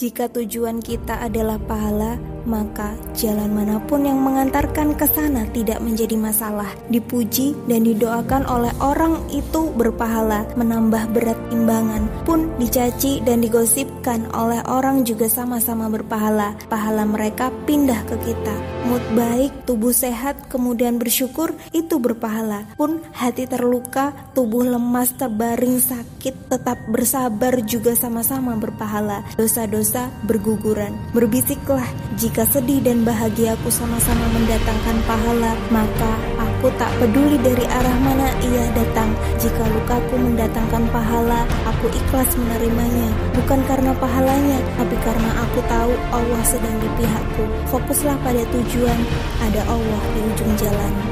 Jika tujuan kita adalah pahala, maka jalan mana pun yang mengantarkan ke sana tidak menjadi masalah. Dipuji dan didoakan oleh orang itu berpahala, menambah berat timbangan. Pun dicaci dan digosipkan oleh orang juga sama-sama berpahala. Pahala mereka pindah ke kita. Mood baik, tubuh sehat, kemudian bersyukur, itu berpahala. Pun hati terluka, tubuh lemas, terbaring sakit, tetap bersabar juga sama-sama berpahala. Dosa-dosa dosa berguguran. Berbisiklah, jika sedih dan bahagiaku sama-sama mendatangkan pahala, maka aku tak peduli dari arah mana ia datang. Jika lukaku mendatangkan pahala, aku ikhlas menerimanya. Bukan karena pahalanya, tapi karena aku tahu Allah sedang di pihakku. Fokuslah pada tujuan, ada Allah di ujung jalan.